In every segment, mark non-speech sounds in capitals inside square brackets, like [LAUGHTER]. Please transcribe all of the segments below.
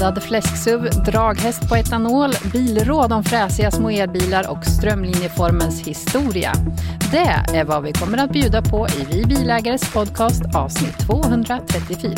Laddad fläsksuv, draghäst på etanol, bilråd om fräsiga små elbilar och strömlinjeformens historia. Det är vad vi kommer att bjuda på i Vi Bilägares podcast avsnitt 234.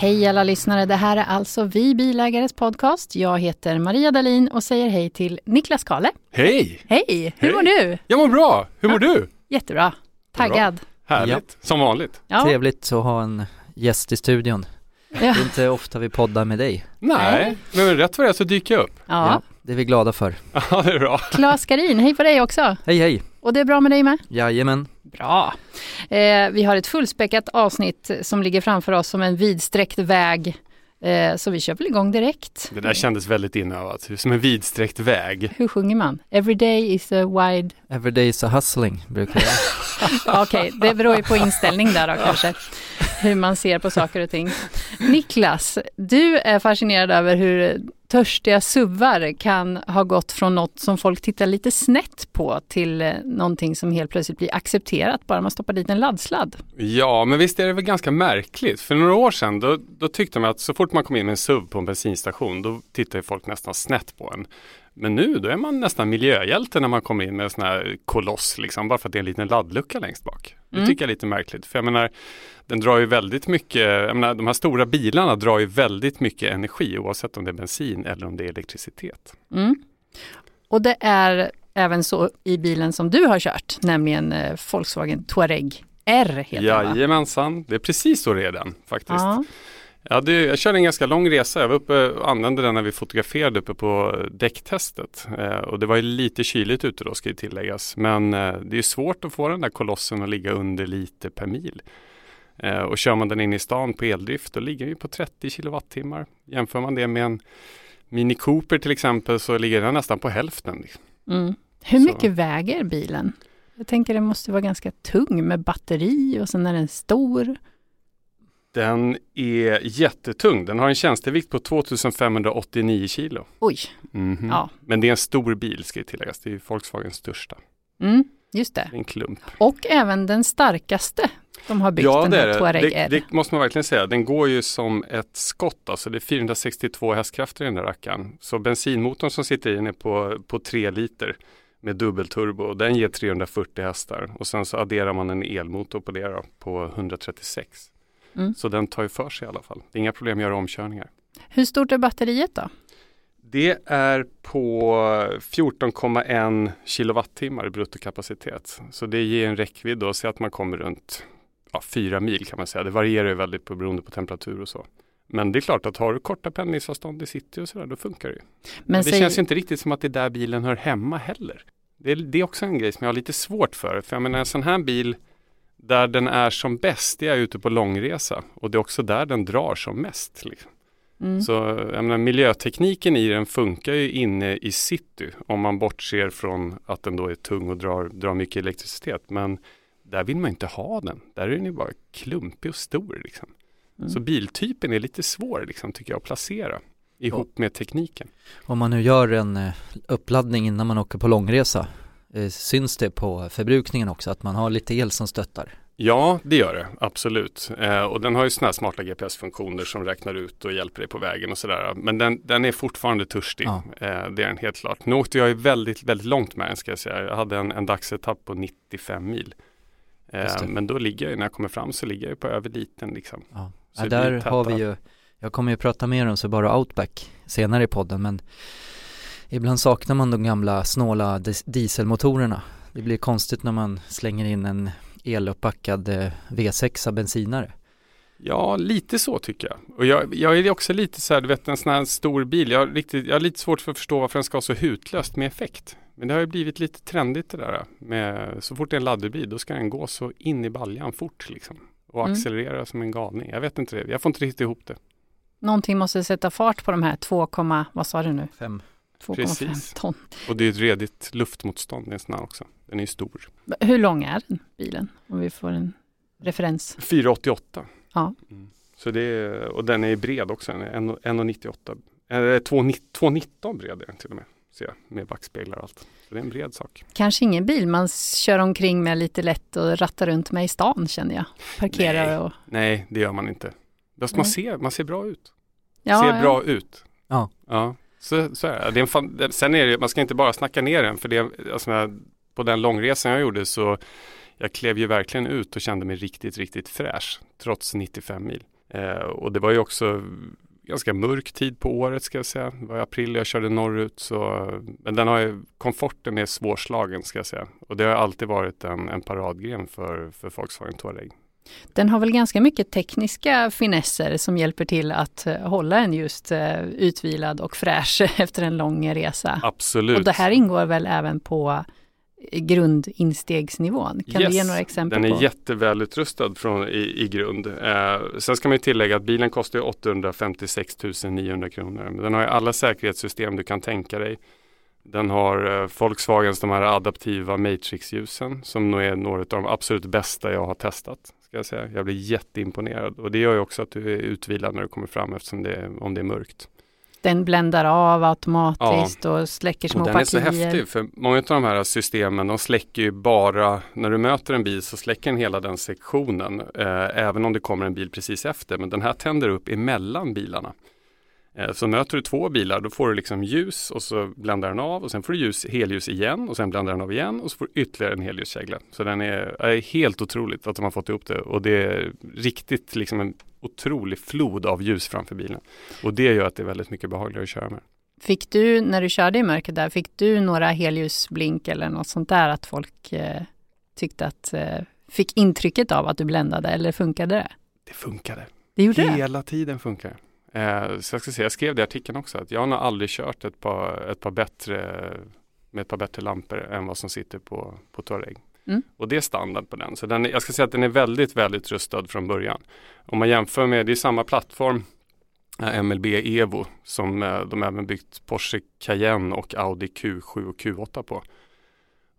Hej alla lyssnare, det här är alltså Vi Bilägares podcast. Jag heter Maria Dalin och säger hej till Niklas Kale. Hej! Hej, hur Hej. mår du? Jag mår bra. Hur mår du? Jättebra. Taggad. Härligt. Som vanligt. Ja. Trevligt att ha en gäst i studion. Ja. Det är inte ofta vi poddar med dig. Nej, men rätt vad det är så dyker jag upp. Ja. Det är vi glada för. [LAUGHS] Ja, det är bra. Claes Skarin, hej på dig också. Hej hej! Och det är bra med dig med? Jajamän. Bra. Eh, vi har ett fullspäckat avsnitt som ligger framför oss som en vidsträckt väg. Eh, så vi kör väl igång direkt. Det där kändes väldigt inövat. Som en vidsträckt väg. Hur sjunger man? Every day is a wide... Everyday is a hustling brukar jag. [LAUGHS] Okej, det beror ju på inställning där då kanske. Hur man ser på saker och ting. Niklas, du är fascinerad över hur törstiga suvar kan ha gått från något som folk tittar lite snett på till eh, någonting som helt plötsligt blir accepterat bara man stoppar dit en laddsladd. Ja, men visst är det väl ganska märkligt. För några år sedan då, då tyckte man att så fort man kom in med en SUV på en bensinstation då tittade folk nästan snett på en. Men nu då är man nästan miljöhjälte när man kommer in med en sån här koloss liksom, bara för att det är en liten laddlucka längst bak. Det Mm. tycker jag är lite märkligt. För jag menar, den drar ju väldigt mycket, jag menar, de här stora bilarna drar ju väldigt mycket energi oavsett om det är bensin eller om det är elektricitet. Mm. Och det är även så i bilen som du har kört, nämligen eh, Volkswagen Touareg R heter? Jajamensan, det är precis så det är den faktiskt. Ja. Ja, det, jag körde en ganska lång resa. Jag var uppe och använde den när vi fotograferade uppe på däcktestet. Eh, och det var ju lite kyligt ute då ska ju tilläggas. Men eh, det är svårt att få den där kolossen att ligga under lite per mil. Eh, och kör man den in i stan på eldrift då ligger vi på 30 kilowattimmar. Jämför man det med en Mini Cooper till exempel så ligger den nästan på hälften. Mm. Hur Så. mycket väger bilen? Jag tänker det måste vara ganska tung med batteri och sen är den stor. Den är jättetung. Den har en tjänstevikt på 2589 kilo. Oj, Mhm. Ja. Men det är en stor bil ska tilläggas. Det är Volkswagens största. mm, just Det en klump. Och även den starkaste de har byggt, den det här är Touareg det. R. det. Det måste man verkligen säga. Den går ju som ett skott. Alltså det är 462 hästkrafter i den där rackaren. Så bensinmotorn som sitter i den är på, på 3 liter med dubbelturbo. Och Den ger 340 hästar. Och sen så adderar man en elmotor på det då, på 136. Mm. Så den tar ju för sig i alla fall. Det är inga problem att göra omkörningar. Hur stort är batteriet då? Det är på 14,1 kilowattimmar i bruttokapacitet. Så det ger en räckvidd då, så att man kommer runt ja, fyra mil kan man säga. Det varierar ju väldigt på, beroende på temperatur och så. Men det är klart att har du korta pendlingsavstånd i city och sådär, då funkar det ju. Men Men det säg- känns inte riktigt som att det är där bilen hör hemma heller. Det är, det är också en grej som jag har lite svårt för. För jag menar en sån här bil där den är som bäst, det är ute på långresa. Och det är också där den drar som mest. Liksom. Mm. Så jag menar, miljötekniken i den funkar ju inne i city om man bortser från att den då är tung och drar, drar mycket elektricitet. Men där vill man inte ha den. Där är den ju bara klumpig och stor. Liksom. Mm. Så biltypen är lite svår liksom, tycker jag att placera ihop med tekniken. Om man nu gör en eh, uppladdning innan man åker på långresa, syns det på förbrukningen också att man har lite el som stöttar? Ja, det gör det absolut. Eh, och den har ju sådana här smarta GPS-funktioner som räknar ut och hjälper dig på vägen och sådär. Men den, den är fortfarande törstig. Ja. Eh, det är den helt klart. Nu åkte jag ju väldigt, väldigt långt med den ska jag säga. Jag hade en, en dagsetapp på 95 mil. Eh, men då ligger jag, ju- när jag kommer fram så ligger jag ju på över liten liksom. Ja. Så Ja, där har vi ju, jag kommer ju prata mer om Subaru Outback senare i podden men ibland saknar man de gamla snåla dieselmotorerna. Det blir konstigt när man slänger in en eluppbackad eh, V6 bensinare. Ja, lite så tycker jag. Och jag, jag är också lite så här, du vet en sån här stor bil. Jag har, riktigt, jag har lite svårt för att förstå varför den ska ha så hutlöst med effekt. Men det har ju blivit lite trendigt det där. Med, så fort det är en laddhybrid då ska den gå så in i baljan fort liksom. Och Mm. accelerera som en galning. Jag vet inte det. Jag får inte riktigt ihop det. Någonting måste sätta fart på de här 2, vad sa du nu? Fem. 2,5 Precis. ton. Och det är ett redigt luftmotstånd i en sån här också. Den är stor. Hur lång är den bilen? Om vi får en referens. 488. Ja. Mm. Så det är, och den är bred också. Den är 1,98. Eller 2,19 bred är den till och med. Ser med backspeglar och allt. Så det är en bred sak. Kanske ingen bil man kör omkring med lite lätt och rattar runt med i stan känner jag. Parkerar Nej. och... Nej, det gör man inte. Fast man ser, man ser bra ut. Ja, ser ja. bra ut. Ja. Ja, så, så är det. det är en fan, sen är det, man ska inte bara snacka ner den. För det, alltså, när, på den långresan jag gjorde så jag klev ju verkligen ut och kände mig riktigt, riktigt fräsch. Trots 95 mil. Eh, och det var ju också ganska mörk tid på året ska jag säga. Det var i april jag körde norrut. Så, men den har ju, komforten är svårslagen ska jag säga. Och det har alltid varit en, en paradgren för, för Volkswagen Touareg. Den har väl ganska mycket tekniska finesser som hjälper till att eh, hålla en just eh, utvilad och fräsch [LAUGHS] efter en lång resa. Absolut. Och det här ingår väl även på grundinstegsnivån? Kan du ge Yes, några exempel Den är på? jättevälutrustad från, i, i grund. Eh, sen ska man tillägga att bilen kostar ju 856 900 kronor. Men den har ju alla säkerhetssystem du kan tänka dig. Den har eh, Volkswagens de här adaptiva Matrix-ljusen som nog är några av de absolut bästa jag har testat. Ska jag, säga. jag blir jätteimponerad och det gör ju också att du är utvilad när du kommer fram eftersom det är, om det är mörkt. Den bländar av automatiskt och släcker små Och den är så partier. häftig för många av de här systemen de släcker ju bara när du möter en bil så släcker den hela den sektionen eh, även om det kommer en bil precis efter men den här tänder upp emellan bilarna. Eh, så möter du två bilar då får du liksom ljus och så bländar den av och sen får du ljus, helljus igen och sen bländar den av igen och så får du ytterligare en helljuskägla. Så den är, är helt otroligt att de har fått ihop det och det är riktigt liksom en otrolig flod av ljus framför bilen. Och det gör att det är väldigt mycket behagligare att köra med. Fick du, när du körde i mörkret där, fick du några helljusblink eller något sånt där att folk eh, tyckte att, eh, fick intrycket av att du bländade eller funkade det? Det funkade. Det gjorde det? Hela tiden funkar det. Så jag ska säga, jag skrev det i artikeln också att jag har nog aldrig kört ett par, ett par bättre med ett par bättre lampor än vad som sitter på, på Touareg. Mm. Och det är standard på den. Så den, jag ska säga att den är väldigt, väldigt rustad från början. Om man jämför med, det är samma plattform, eh, MLB Evo, som eh, de även byggt Porsche Cayenne och Audi Q7 och Q8 på.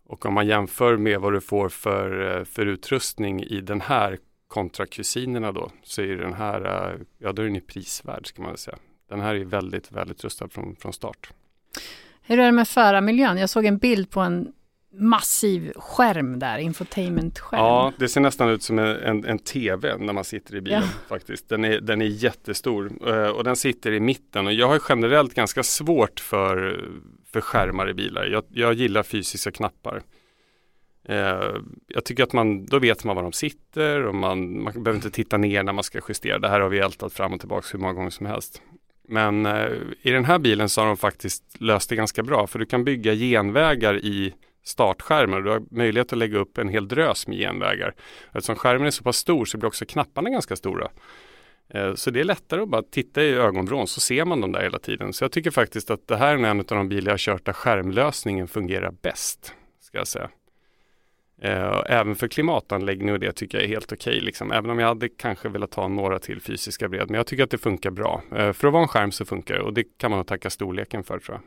Och om man jämför med vad du får för, eh, för utrustning i den här kontra kusinerna då så är den här, eh, ja då är den ju prisvärd ska man säga. Den här är väldigt, väldigt rustad från, från start. Hur är det med förarmiljön? Jag såg en bild på en massiv skärm där, infotainmentskärm. Ja, det ser nästan ut som en, en, en tv när man sitter i bilen Ja. faktiskt. Den är, den är jättestor eh, och den sitter i mitten och jag har generellt ganska svårt för, för skärmar i bilar. Jag, jag gillar fysiska knappar. Eh, jag tycker att man, då vet man var de sitter och man, man behöver inte titta ner när man ska justera. Det här har vi ältat fram och tillbaka hur många gånger som helst. Men eh, i den här bilen så har de faktiskt löst det ganska bra för du kan bygga genvägar i startskärmen. Du har möjlighet att lägga upp en hel drös med genvägar. Eftersom skärmen är så pass stor så blir också knapparna ganska stora. Eh, så det är lättare att bara titta i ögonvrån så ser man dem där hela tiden. Så jag tycker faktiskt att det här är en av de bilar jag har kört där skärmlösningen fungerar bäst. Ska jag säga. Eh, Även för klimatanläggning och det tycker jag är helt okej. liksom. Även om jag hade kanske velat ha några till fysiska bred. Men jag tycker att det funkar bra. Eh, För att vara en skärm så funkar det och det kan man nog tacka storleken för tror jag.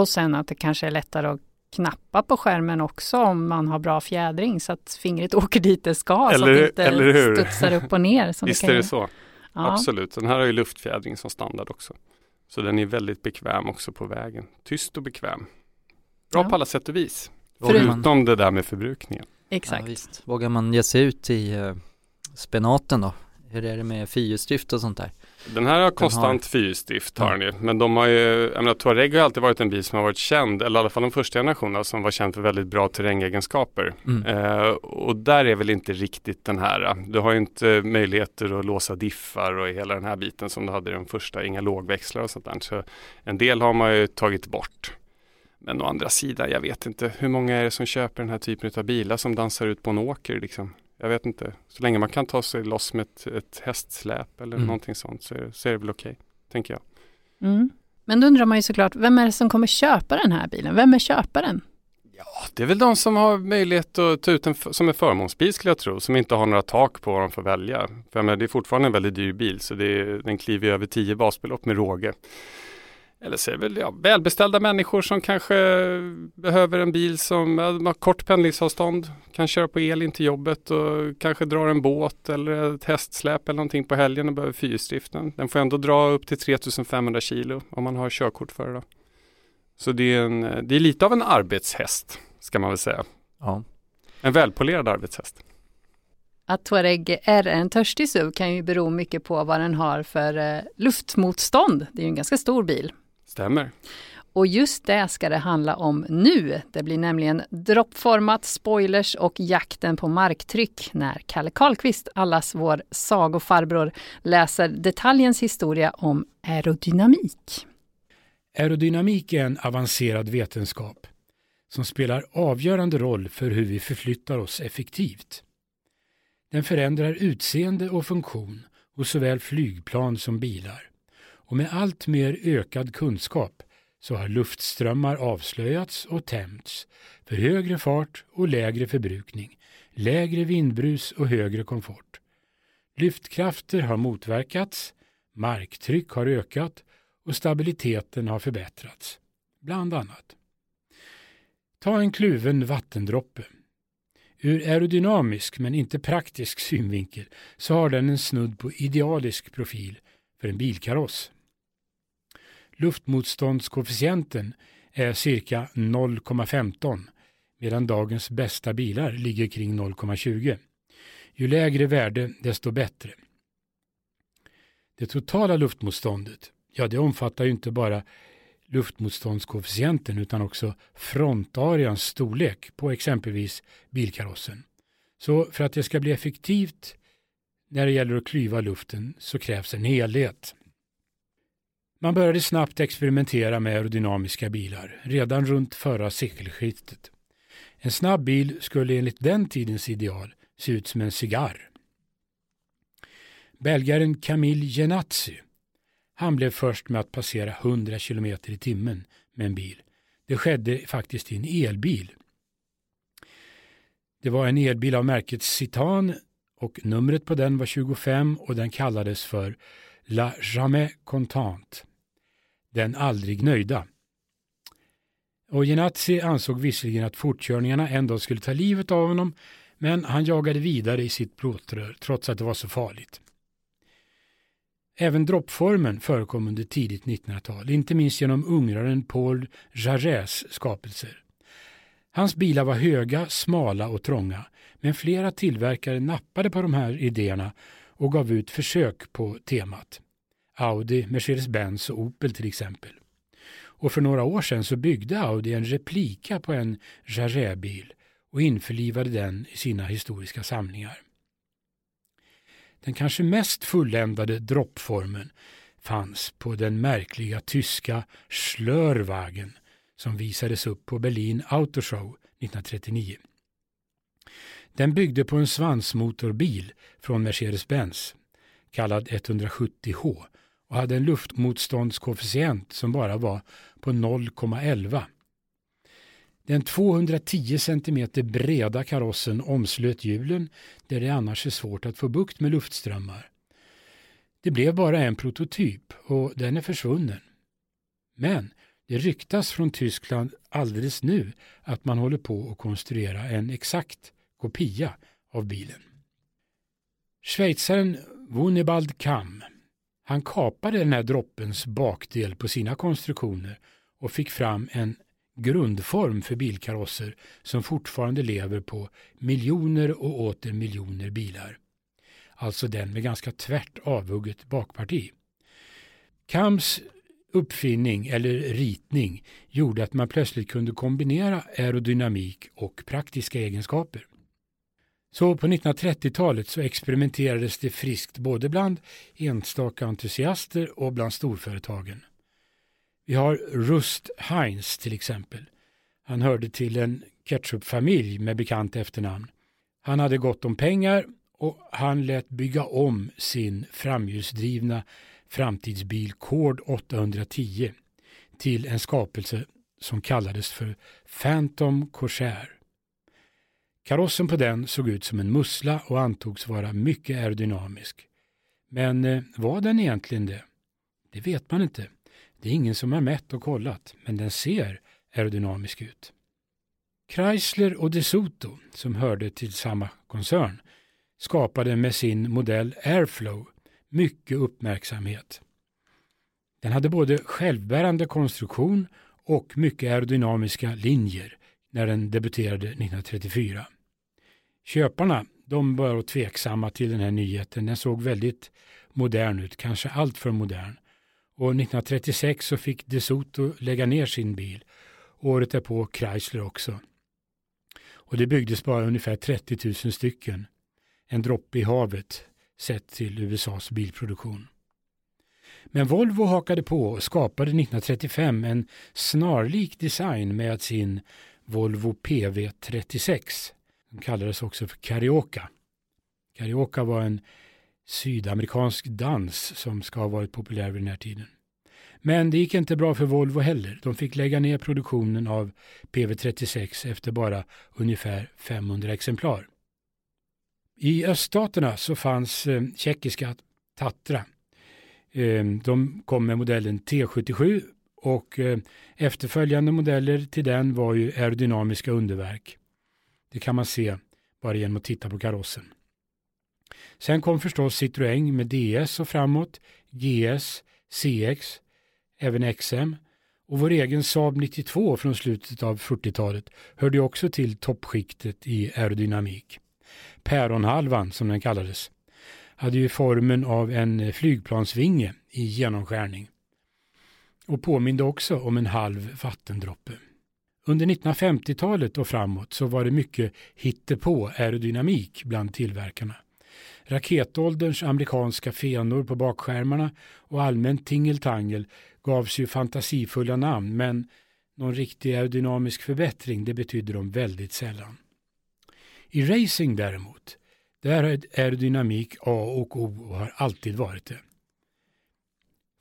Och sen att det kanske är lättare att knappa på skärmen också om man har bra fjädring så att fingret [LAUGHS] åker dit det ska så Eller- att det inte eller hur? studsar upp och ner. Som Visst det är det så. Ja. Absolut. Den här har ju luftfjädring som standard också. Så den är väldigt bekväm också på vägen. Tyst och bekväm. Bra Ja. på alla sätt och vis. Förutom- Förutom det där med förbrukningen. Exakt. Ja, visst. Vågar man ge sig ut i uh, spenaten då? Hur är det med fyrhjulsdrift och sånt där? Den här har konstant fyrhjulsdrift har den ju. Men de har ju, jag menar Touareg har alltid varit en bil som har varit känd, eller i alla fall de första generationerna som var känd för väldigt bra terrängegenskaper. Mm. Eh, och där är väl inte riktigt den här. Du har ju inte möjligheter att låsa diffar och hela den här biten som du hade i den första, inga lågväxlar och sånt där. Så en del har man ju tagit bort. Men å andra sidan, jag vet inte hur många är det som köper den här typen av bilar som dansar ut på en åker liksom. Jag vet inte. Så länge man kan ta sig loss med ett, ett hästsläp eller Mm. någonting sånt så, är- så är det väl okej, tänker jag. Mm. Men då undrar man ju såklart, vem är det som kommer köpa den här bilen? Vem är köparen? Det är väl de som har möjlighet att ta ut den f- som en förmånsbil skulle jag tro, som inte har några tak på vad de får välja. För menar, det är fortfarande en väldigt dyr bil, så det är, den kliver över 10 basbelopp med råge. Eller så är det väl ja, välbeställda människor som kanske behöver en bil som har kort pendlingsavstånd, kan köra på el in till jobbet och kanske drar en båt eller ett hästsläp eller någonting på helgen och behöver fyrhjulsdriften. Den får ändå dra upp till 3500 kilo om man har körkort för det. Då. Så det är, en, det är lite av en arbetshäst ska man väl säga. Ja. En välpolerad arbetshäst. Att Touareg är en törstig SUV kan ju bero mycket på vad den har för eh, luftmotstånd. Det är ju en ganska stor bil. Stämmer. Och just det ska det handla om nu. Det blir nämligen droppformat, spoilers och jakten på marktryck när Kalle Karlqvist, allas vår sagofarbror, läser detaljens historia om aerodynamik. Aerodynamik är en avancerad vetenskap som spelar avgörande roll för hur vi förflyttar oss effektivt. Den förändrar utseende och funktion hos såväl flygplan som bilar. Och med allt mer ökad kunskap så har luftströmmar avslöjats och tämjts för högre fart och lägre förbrukning, lägre vindbrus och högre komfort. Lyftkrafter har motverkats, marktryck har ökat och stabiliteten har förbättrats, bland annat. Ta en kluven vattendroppe. Ur aerodynamisk men inte praktisk synvinkel så har den en snudd på idealisk profil för en bilkaross. Luftmotståndskoefficienten är cirka 0,15 medan dagens bästa bilar ligger kring 0,20. Ju lägre värde desto bättre. Det totala luftmotståndet, ja det omfattar ju inte bara luftmotståndskoefficienten utan också frontareans storlek på exempelvis bilkarossen. Så för att det ska bli effektivt när det gäller att klyva luften så krävs en helhet. Man började snabbt experimentera med aerodynamiska bilar redan runt förra sekelskiftet. En snabb bil skulle enligt den tidens ideal se ut som en cigarr. Belgaren Camille Genazzi han blev först med att passera 100 km i timmen med en bil. Det skedde faktiskt i en elbil. Det var en elbil av märket Citan och numret på den var 25 och den kallades för La Jamais Contant. Den aldrig nöjda. Ojenatsi ansåg visserligen att fortkörningarna en dag skulle ta livet av honom men han jagade vidare i sitt plåtrör trots att det var så farligt. Även droppformen förekom under tidigt 1900-tal, inte minst genom ungraren Paul Jarrets skapelser. Hans bilar var höga, smala och trånga, men flera tillverkare nappade på de här idéerna och gav ut försök på temat. Audi, Mercedes-Benz och Opel till exempel. Och för några år sedan så byggde Audi en replika på en Jarret-bil och införlivade den i sina historiska samlingar. Den kanske mest fulländade droppformen fanns på den märkliga tyska Schlörwagen som visades upp på Berlin Autoshow 1939. Den byggde på en svansmotorbil från Mercedes-Benz kallad 170H och hade en luftmotståndskoefficient som bara var på 0,11. Den 210 cm breda karossen omslöt hjulen där det annars är svårt att få bukt med luftströmmar. Det blev bara en prototyp och den är försvunnen. Men det ryktas från Tyskland alldeles nu att man håller på att konstruera en exakt kopia av bilen. Schweizaren Wunibald Kamm han kapade den här droppens bakdel på sina konstruktioner och fick fram en grundform för bilkarosser som fortfarande lever på miljoner och åter miljoner bilar. Alltså den med ganska tvärt avhugget bakparti. Kams uppfinning eller ritning gjorde att man plötsligt kunde kombinera aerodynamik och praktiska egenskaper. Så på 1930-talet så experimenterades det friskt både bland enstaka entusiaster och bland storföretagen. Vi har Rust Heinz till exempel. Han hörde till en ketchupfamilj med bekant efternamn. Han hade gott om pengar och han lät bygga om sin framhjulsdrivna framtidsbil Cord 810 till en skapelse som kallades för Phantom Corsair. Karossen på den såg ut som en mussla och antogs vara mycket aerodynamisk. Men eh, var den egentligen det? Det vet man inte. Det är ingen som har mätt och kollat, men den ser aerodynamisk ut. Chrysler och DeSoto, som hörde till samma koncern, skapade med sin modell Airflow mycket uppmärksamhet. Den hade både självbärande konstruktion och mycket aerodynamiska linjer när den debuterade 1934. Köparna de var tveksamma till den här nyheten. Den såg väldigt modern ut, kanske allt för modern. Och 1936 så fick DeSoto lägga ner sin bil. Året därpå Chrysler också. Och det byggdes bara ungefär 30 000 stycken. En droppe i havet sett till USAs bilproduktion. Men Volvo hakade på och skapade 1935 en snarlik design med sin Volvo PV36. De kallades också för Carioca. Carioca var en sydamerikansk dans som ska ha varit populär vid den här tiden. Men det gick inte bra för Volvo heller. De fick lägga ner produktionen av PV36 efter bara ungefär 500 exemplar. I öststaterna så fanns eh, tjeckiska Tatra. Eh, de kom med modellen T77 och eh, efterföljande modeller till den var ju aerodynamiska underverk. Det kan man se bara genom att titta på karossen. Sen kom förstås Citroën med DS och framåt, GS, CX, även XM och vår egen Saab 92 från slutet av 40-talet hörde också till toppskiktet i aerodynamik. Päronhalvan som den kallades hade ju formen av en flygplansvinge i genomskärning och påminde också om en halv vattendroppe. Under 1950-talet och framåt så var det mycket hittepå aerodynamik bland tillverkarna. Raketålderns amerikanska fenor på bakskärmarna och allmänt tingeltangel gavs ju fantasifulla namn men någon riktig aerodynamisk förbättring det betydde de väldigt sällan. I racing däremot, där är aerodynamik A och O och har alltid varit det.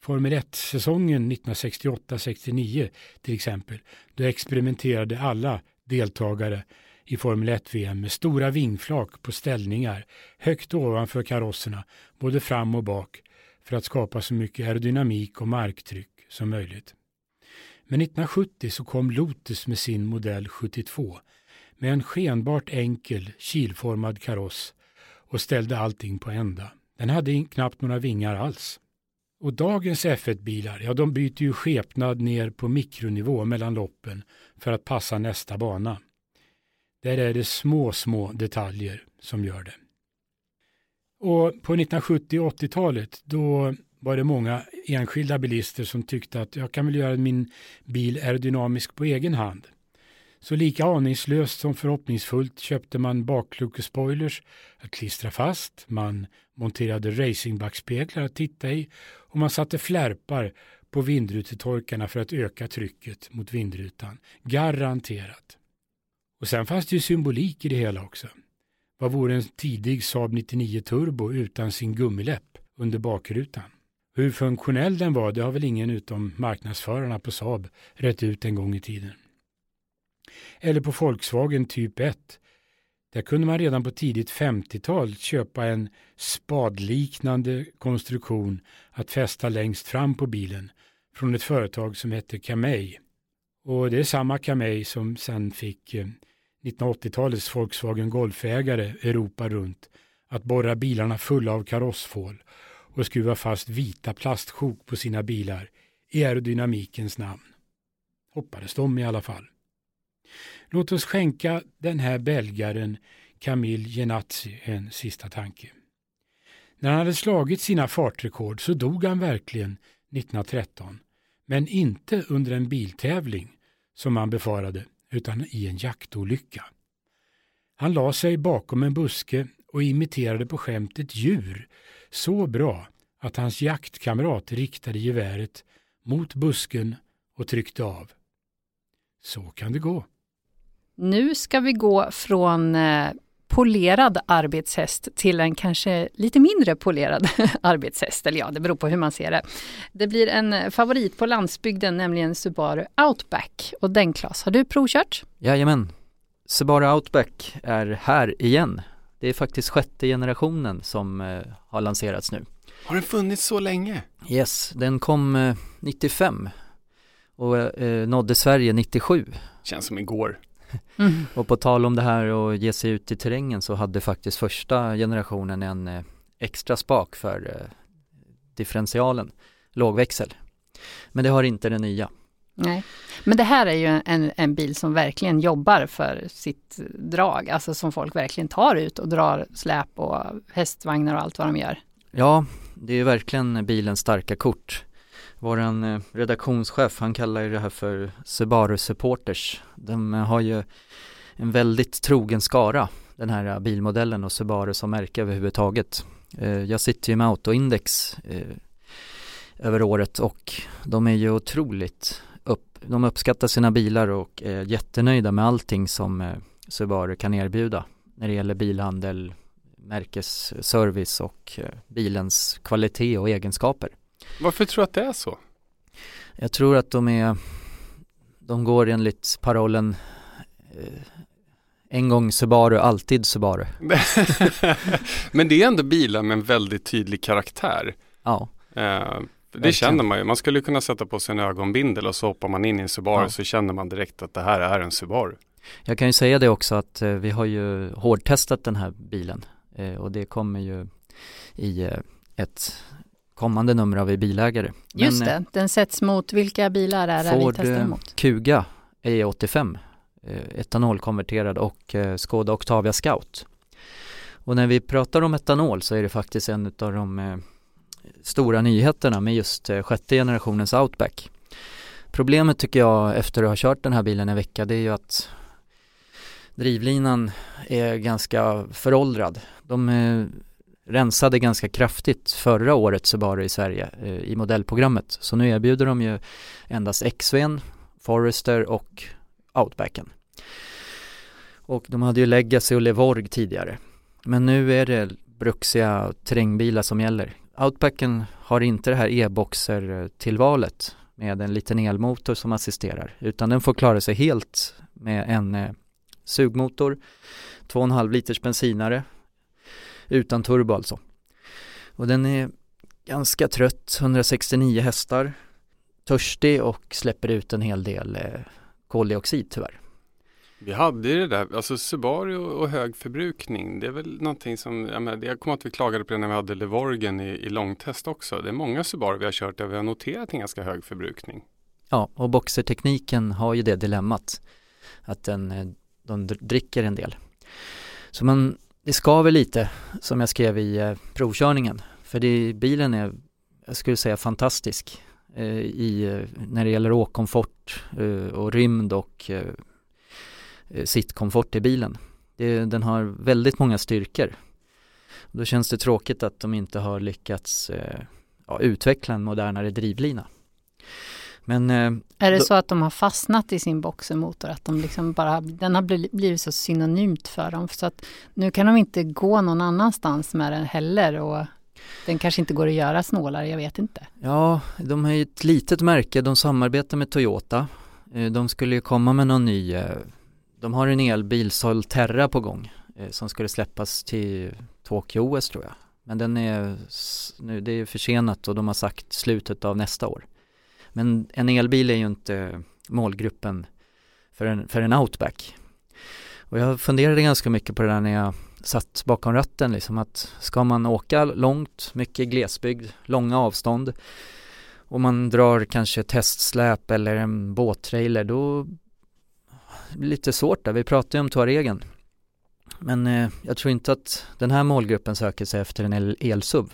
Formel 1-säsongen 1968-69 till exempel, då experimenterade alla deltagare i Formel 1-VM med stora vingflak på ställningar högt ovanför karosserna, både fram och bak, för att skapa så mycket aerodynamik och marktryck som möjligt. Men 1970 så kom Lotus med sin modell 72 med en skenbart enkel kilformad kaross och ställde allting på ända. Den hade knappt några vingar alls. Och dagens F1-bilar, ja de byter ju skepnad ner på mikronivå mellan loppen för att passa nästa bana. Där är det små, små detaljer som gör det. Och på 1970 och 80-talet då var det många enskilda bilister som tyckte att jag kan väl göra min bil aerodynamisk på egen hand. Så lika aningslöst som förhoppningsfullt köpte man bakluckespoilers att klistra fast, man monterade racingbackspeglar att titta i och man satte flärpar på vindrutetorkarna för att öka trycket mot vindrutan. Garanterat. Och sen fanns det ju symbolik i det hela också. Vad vore en tidig Saab 99 Turbo utan sin gummiläpp under bakrutan? Hur funktionell den var, det har väl ingen utom marknadsförarna på Saab rätt ut en gång i tiden. Eller på Volkswagen Typ 1. Där kunde man redan på tidigt 50-tal köpa en spadliknande konstruktion att fästa längst fram på bilen från ett företag som hette Kamei. Och det är samma Kamei som sen fick eh, 1980-talets Volkswagen Golfägare Europa runt att borra bilarna fulla av karossfål och skruva fast vita plastsjok på sina bilar i aerodynamikens namn. Hoppades de i alla fall. Låt oss skänka den här belgaren Camille Genazzi en sista tanke. När han hade slagit sina fartrekord så dog han verkligen 1913, men inte under en biltävling som man befarade, utan i en jaktolycka. Han la sig bakom en buske och imiterade på skämt ett djur så bra att hans jaktkamrat riktade geväret mot busken och tryckte av. Så kan det gå. Nu ska vi gå från eh, polerad arbetshäst till en kanske lite mindre polerad [LAUGHS] arbetshäst. Eller ja, det beror på hur man ser det. Det blir en favorit på landsbygden, nämligen Subaru Outback. Och den Claes, har du provkört? Jajamän. Subaru Outback är här igen. Det är faktiskt sjätte generationen som eh, har lanserats nu. Har den funnits så länge? Yes, den kom eh, 95 och eh, nådde Sverige 97. Känns som igår. Mm. Och på tal om det här och ge sig ut i terrängen så hade faktiskt första generationen en eh, extra spak för eh, differentialen, lågväxel. Men det har inte den nya. Nej, men det här är ju en, en bil som verkligen jobbar för sitt drag, alltså som folk verkligen tar ut och drar släp och hästvagnar och allt vad de gör. Ja, det är verkligen bilens starka kort. Våran eh, redaktionschef, han kallar ju det här för Subaru Supporters. De eh, har ju en väldigt trogen skara, den här eh, bilmodellen och Subaru som märke överhuvudtaget. Jag sitter ju med Autoindex över året och de är ju otroligt upp, de uppskattar sina bilar och är jättenöjda med allting som Subaru kan erbjuda när det gäller bilhandel, märkesservice och bilens kvalitet och egenskaper. Varför tror du att det är så? Jag tror att de är, de går enligt parollen eh, en gång Subaru, alltid Subaru. [LAUGHS] Men det är ändå bilar med en väldigt tydlig karaktär. Ja. Eh, det känner man ju. Man skulle kunna sätta på sig en ögonbindel och så hoppar man in i en Subaru ja. så känner man direkt att det här är en Subaru. Jag kan ju säga det också att eh, vi har ju hårdtestat den här bilen eh, och det kommer ju i eh, ett kommande nummer av bilägare. Just det, den sätts mot vilka bilar är det Ford vi testar mot? Kuga E85 etanolkonverterad och Skoda Octavia Scout. Och när vi pratar om etanol så är det faktiskt en av de stora nyheterna med just sjätte generationens Outback. Problemet tycker jag efter att ha kört den här bilen en vecka det är ju att drivlinan är ganska föråldrad. De rensade ganska kraftigt förra året Subaru i Sverige eh, i modellprogrammet. Så nu erbjuder de ju endast XVn, Forester och Outbacken. Och de hade ju Legacy och Levorg tidigare. Men nu är det bruxiga terrängbilar som gäller. Outbacken har inte det här e-boxer-tillvalet med en liten elmotor som assisterar utan den får klara sig helt med en eh, sugmotor, 2,5 liters bensinare utan turbo alltså. Och den är ganska trött, 169 hästar, törstig och släpper ut en hel del eh, koldioxid tyvärr. Vi hade ju det där, alltså Subaru och hög förbrukning, det är väl någonting som, jag, menar, jag kommer att vi klagade på det när vi hade Levorgen i, i långtest också. Det är många Subaru vi har kört där vi har noterat en ganska hög förbrukning. Ja, och boxertekniken har ju det dilemmat att den, eh, de dricker en del. Så man det skaver lite som jag skrev i eh, provkörningen. För det, bilen är, jag skulle säga fantastisk eh, i, eh, när det gäller åkkomfort eh, och rymd och eh, eh, sittkomfort i bilen. Det, den har väldigt många styrkor. Då känns det tråkigt att de inte har lyckats eh, ja, utveckla en modernare drivlina. Men, eh, är det då, så att de har fastnat i sin boxermotor? Att de liksom bara, den har blivit så synonymt för dem. Så att nu kan de inte gå någon annanstans med den heller. Och den kanske inte går att göra snålare, jag vet inte. Ja, de är ett litet märke. De samarbetar med Toyota. Eh, de skulle ju komma med någon ny, eh, de har en elbil Solterra på gång som skulle släppas till Tokyo OS tror jag. Men den är, nu, det är försenat och de har sagt slutet av nästa år. Men en elbil är ju inte målgruppen för en, för en outback. Och jag funderade ganska mycket på det där när jag satt bakom ratten liksom att ska man åka långt, mycket glesbygd, långa avstånd och man drar kanske testsläp eller en båttrailer då blir det lite svårt där. Vi pratar ju om Touaregen. Men eh, jag tror inte att den här målgruppen söker sig efter en el elsuv.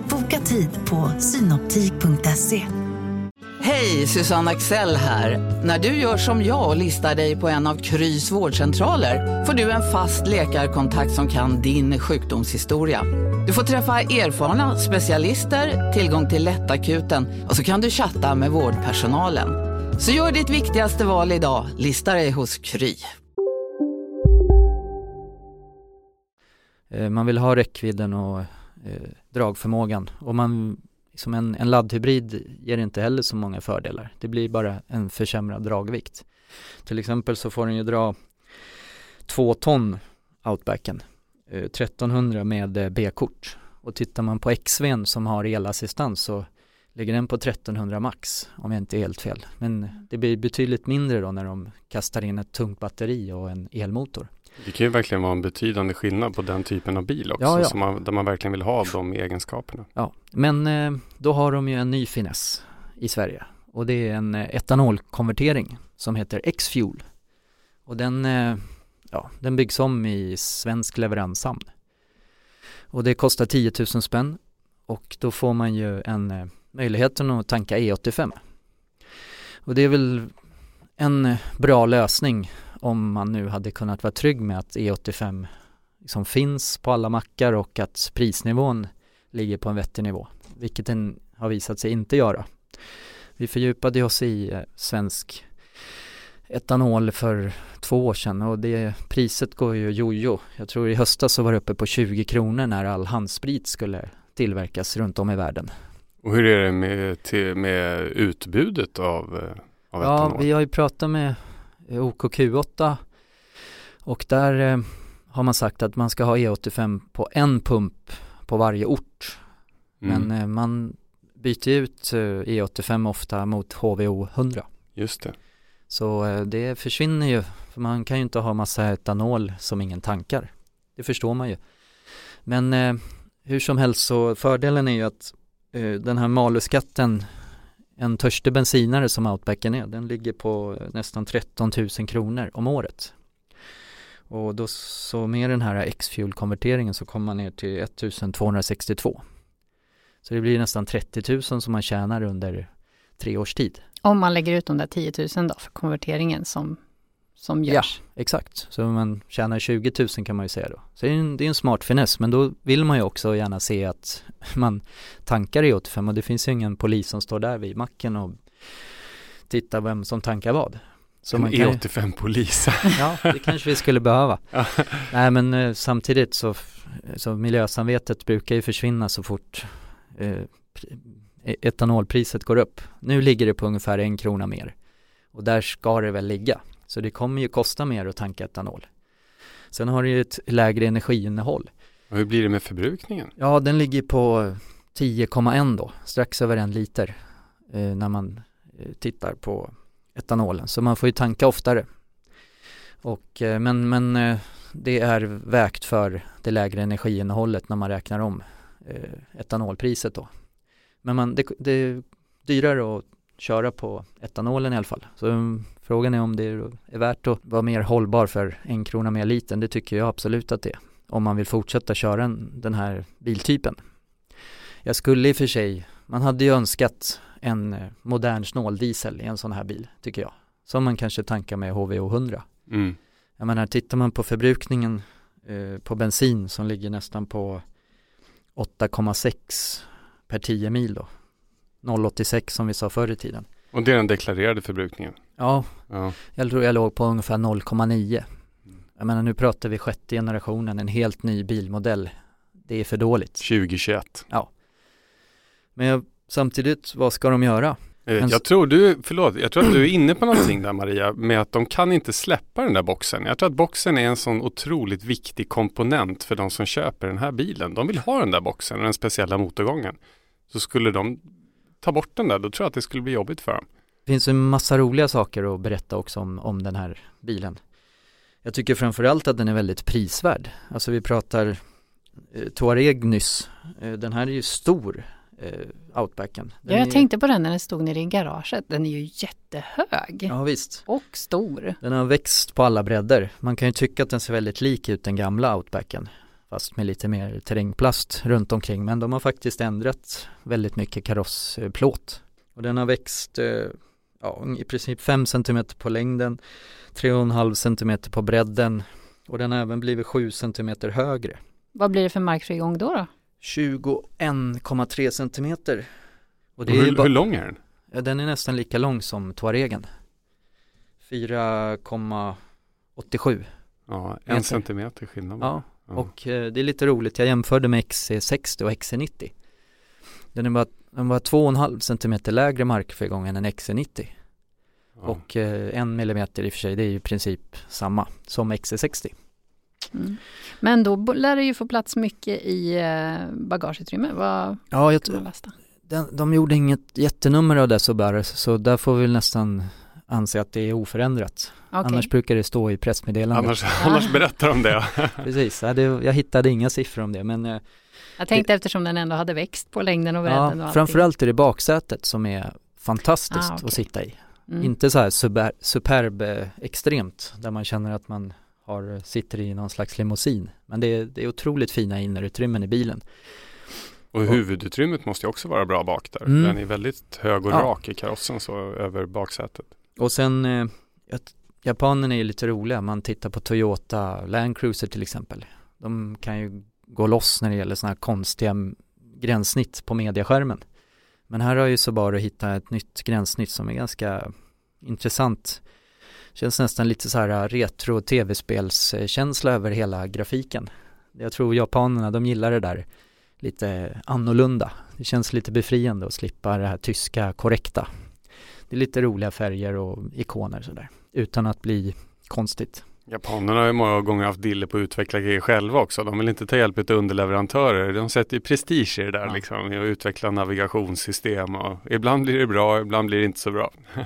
Boka tid på synoptik.se. Hej, Susanne Axel här. När du gör som jag och listar dig på en av Krys vårdcentraler får du en fast läkarkontakt som kan din sjukdomshistoria. Du får träffa erfarna specialister, tillgång till lättakuten och så kan du chatta med vårdpersonalen. Så gör ditt viktigaste val idag, lista dig hos Kry. Eh, Man vill ha räckvidden och eh, dragförmågan och man, som en, en laddhybrid ger inte heller så många fördelar. Det blir bara en försämrad dragvikt. Till exempel så får den ju dra två ton outbacken, eh, 1300 med eh, B-kort. Och tittar man på XVn som har elassistans så ligger den på 1300 max om jag inte är helt fel. Men det blir betydligt mindre då när de kastar in ett tungt batteri och en elmotor. Det kan ju verkligen vara en betydande skillnad på den typen av bil också. Ja, ja. Som man, där man verkligen vill ha de egenskaperna. Ja, men eh, då har de ju en ny finess i Sverige och det är en eh, etanolkonvertering som heter X-Fuel. Och den, eh, ja, den byggs om i svensk leveranshamn. Och det kostar 10 000 spänn och då får man ju en möjligheten att tanka E85. Och det är väl en bra lösning om man nu hade kunnat vara trygg med att E85 liksom finns på alla mackar och att prisnivån ligger på en vettig nivå, vilket den har visat sig inte göra. Vi fördjupade oss i eh, svensk etanol för två år sedan och det priset går ju jojo. Jag tror i höstas så var det uppe på 20 kronor när all handsprit skulle tillverkas runt om i världen. Och hur är det med, till, med utbudet av, eh, av Ja, etanol? vi har ju pratat med OKQ8 och där eh, har man sagt att man ska ha E85 på en pump på varje ort. Mm, Men eh, man byter ut eh, E85 ofta mot HVO 100. Just det. Så det försvinner ju, för man kan ju inte ha massa etanol som ingen tankar. Det förstår man ju. Men hur som helst så fördelen är ju att den här maluskatten, en törstig bensinare som Outbacken är, den ligger på nästan 13 000 kronor om året. Och då så med den här X-fuel-konverteringen så kommer man ner till 1262. Så det blir nästan 30 000 som man tjänar under tre års tid. Om man lägger ut de där 10 000 då för konverteringen som, som görs. Exakt, så man tjänar 20 000 kan man ju säga då. Så det är en, det är en smart finess, men då vill man ju också gärna se att [LAUGHS] man tankar E85 och det finns ju ingen polis som står där vid macken och tittar vem som tankar vad. Så en man kan ju, E85-polis. [LAUGHS] ja, det kanske vi skulle behöva. [LAUGHS] Ja. Nej men eh, samtidigt så, så miljösamvetet brukar ju försvinna så fort eh, pri- etanolpriset går upp. Nu ligger det på ungefär en krona mer och där ska det väl ligga. Så det kommer ju kosta mer att tanka etanol. Sen har det ju ett lägre energiinnehåll. Och hur blir det med förbrukningen? Ja, den ligger på 10,1 då, strax över en liter eh, när man eh, tittar på etanolen. Så man får ju tanka oftare. Och, eh, men men eh, det är vägt för det lägre energiinnehållet när man räknar om eh, etanolpriset då. Men man, det, det är dyrare att köra på etanolen i alla fall. Så mm, frågan är om det är, är värt att vara mer hållbar för en krona mer litern. Det tycker jag absolut att det är. Om man vill fortsätta köra en, den här biltypen. Jag skulle i och för sig, man hade ju önskat en eh, modern snåldiesel i en sån här bil tycker jag. Som man kanske tankar med HVO 100. Mm. Jag menar, tittar man på förbrukningen eh, på bensin som ligger nästan på 8,6 per 10 mil då. 0,86 som vi sa förr i tiden. Och det är den deklarerade förbrukningen? Ja, Ja. jag tror jag låg på ungefär 0,9. Jag menar nu pratar vi sjätte generationen, en helt ny bilmodell. det är för dåligt. 2021. Men jag, samtidigt, vad ska de göra? Eh, Men- Jag tror du, förlåt, jag tror att du är inne på någonting där Maria, med att de kan inte släppa den där boxen. Jag tror att boxen är en sån otroligt viktig komponent för de som köper den här bilen. De vill ha den där boxen och den speciella motorgången. Så skulle de ta bort den där, då tror jag att det skulle bli jobbigt för dem. Det finns en massa roliga saker att berätta också om, om den här bilen. Jag tycker framförallt att den är väldigt prisvärd. Alltså vi pratar eh, Touareg nyss. Eh, den här är ju stor, eh, Outbacken. Den Ja, jag tänkte på den när den stod nere i garaget. Den är ju jättehög Ja visst. och stor. Den har växt på alla bredder. Man kan ju tycka att den ser väldigt lik ut den gamla Outbacken. Fast med lite mer terrängplast runt omkring. Men de har faktiskt ändrat väldigt mycket karossplåt. Och den har växt eh, ja, i princip 5 cm på längden, 3,5 cm på bredden och den har även blivit 7 cm högre. Vad blir det för markfrigång då? då? 21,3 cm. Och det Och är hur, bara, hur lång är den? ja, den är nästan lika lång som Touaregen. 4,87 Ja, en Meter. centimeter skillnad. Ja. och eh, det är lite roligt. Jag jämförde med XC60 och XC90. Den är bara, den var 2,5 cm lägre markfrigång än en XC90 Ja. och eh, en millimeter i och för sig, det är ju i princip samma som XC60. Mm. Men då lär det ju få plats mycket i eh, bagageutrymme. Vad Ja, jag, kan man lasta? den, de gjorde inget jättenummer av det så bara, så där får vi nästan anse att det är oförändrat. Okej. Annars brukar det stå i pressmeddelandet. Annars, annars berättar de det. [LAUGHS] [LAUGHS] Precis, jag hittade inga siffror om det men eh, Jag tänkte eftersom den ändå hade växt på längden och bredden och ja, allting. framförallt är det baksätet som är fantastiskt Ah, okej. att sitta i. Mm. Inte så här super, superb eh, extremt där man känner att man har, sitter i någon slags limousin. Men det är, det är otroligt fina innerutrymmen i bilen. Och huvudutrymmet måste ju också vara bra bak där. Mm. Den är väldigt hög och Ja. rak i karossen så över baksätet. Och sen, eh, japanerna är ju lite roliga. Man tittar på Toyota Land Cruiser till exempel. De kan ju gå loss när det gäller sådana här konstiga gränssnitt på mediaskärmen. Men här har ju Subaru hittat ett nytt gränssnitt som är ganska intressant. Känns nästan lite så här äh, retro tv-spelskänsla över hela grafiken. Jag tror japanerna, de gillar det där lite annorlunda. Det känns lite befriande att slippa det här tyska korrekta. Det är lite roliga färger och ikoner sådär. Utan att bli konstigt. Japanerna har ju många gånger haft dille på att utveckla grejer själva också. De vill inte ta hjälp av underleverantörer. De sätter ju prestige i det där Ja. liksom. I att utveckla navigationssystem och ibland blir det bra, ibland blir det inte så bra. [LAUGHS]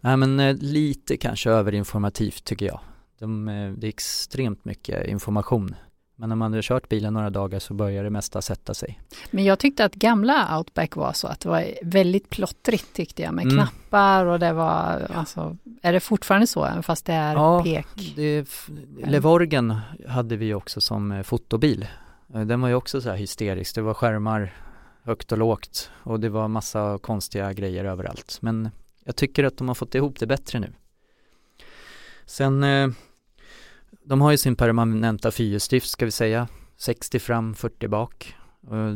Nej men eh, lite kanske överinformativt tycker jag. De, eh, det är extremt mycket information. Men när man har kört bilen några dagar så börjar det mesta sätta sig. Men jag tyckte att gamla Outback var så att det var väldigt plottrigt tyckte jag med Mm. knappar och det var, alltså, är det fortfarande så även fast det är Ja, pek? Det Levorgen hade vi också som eh, fotobil. Eh, Den var ju också så här hysterisk. Det var skärmar högt och lågt och det var massa konstiga grejer överallt. Men jag tycker att de har fått ihop det bättre nu. Sen, eh, de har ju sin permanenta fyrhjulsdrift ska vi säga. 60 fram, 40 bak.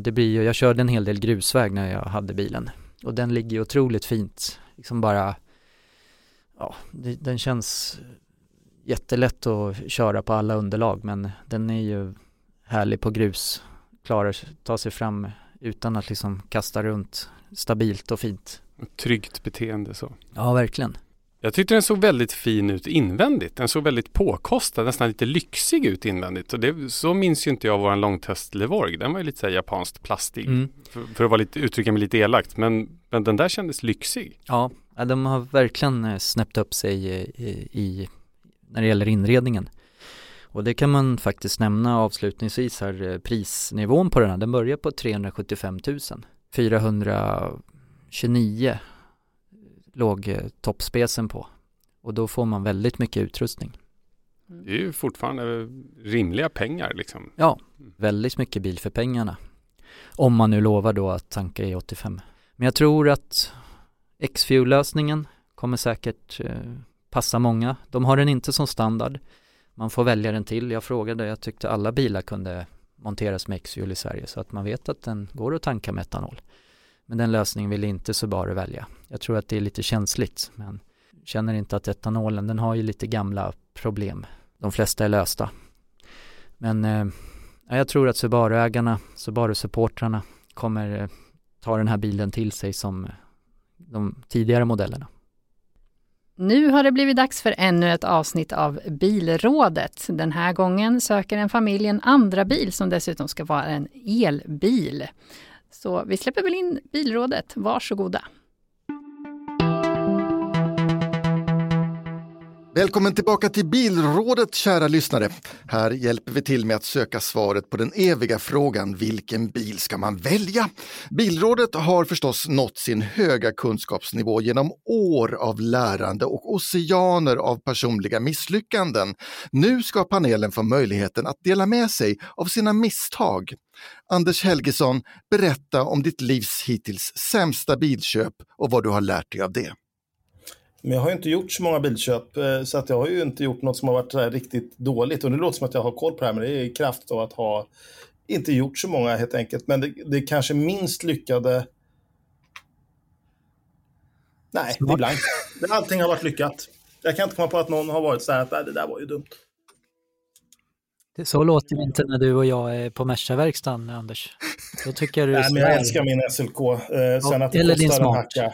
Det blir ju, jag körde en hel del grusväg när jag hade bilen. Och den ligger ju otroligt fint. Liksom bara, ja, det, den känns jättelätt att köra på alla underlag men den är ju härlig på grus. Klarar ta sig fram utan att liksom kasta runt stabilt och fint. Ett tryggt beteende så. Ja, verkligen. Jag tyckte den såg väldigt fin ut invändigt. Den såg väldigt påkostad, nästan lite lyxig ut invändigt. Och det, så minns ju inte jag våran långtest Levorg. Den var ju lite så här japanskt plastig. Mm. För, för att vara lite, uttrycka mig lite elakt. Men, men den där kändes lyxig. Ja, de har verkligen eh, snäppt upp sig i, i, i när det gäller inredningen. Och det kan man faktiskt nämna avslutningsvis här, eh, prisnivån på den här, den börjar på 375 000. 429 låg eh, toppspecen på. Och då får man väldigt mycket utrustning. Det är ju fortfarande rimliga pengar liksom. Ja, väldigt mycket bil för pengarna. Om man nu lovar då att tanka i 85. Men jag tror att X-Fuel-lösningen kommer säkert eh, passa många. De har den inte som standard. Man får välja den till. Jag frågade, jag tyckte alla bilar kunde monteras med X-Fuel i Sverige så att man vet att den går att tanka med etanol. Men den lösningen vill inte Subaru välja. Jag tror att det är lite känsligt men känner inte att etanolen, den har ju lite gamla problem. De flesta är lösta. Men eh, jag tror att Subaru-ägarna, Subaru-supportrarna kommer eh, ta den här bilen till sig som eh, de tidigare modellerna. Nu har det blivit dags för ännu ett avsnitt av Bilrådet. Den här gången söker en familj en andra bil som dessutom ska vara en elbil. Så vi släpper väl in Bilrådet. Varsågoda. Välkommen tillbaka till Bilrådet kära lyssnare. Här hjälper vi till med att söka svaret på den eviga frågan vilken bil ska man välja? Bilrådet har förstås nått sin höga kunskapsnivå genom år av lärande och oceaner av personliga misslyckanden. Nu ska panelen få möjligheten att dela med sig av sina misstag. Anders Helgesson, berätta om ditt livs hittills sämsta bilköp och vad du har lärt dig av det. Men jag har inte gjort så många bilköp, eh, så att jag har ju inte gjort något som har varit riktigt dåligt. Och det låter som att jag har koll på det här, men det är i kraft av att ha inte gjort så många helt enkelt. Men det, det kanske minst lyckade... Nej, det är blankt. Allting har varit lyckat. Jag kan inte komma på att någon har varit så här att det där var ju dumt. Så låter det inte när du och jag är på Merca-verkstaden, Anders. Då tycker jag du Nej, men jag älskar min SLK. Eh, sen att det eller en hacka.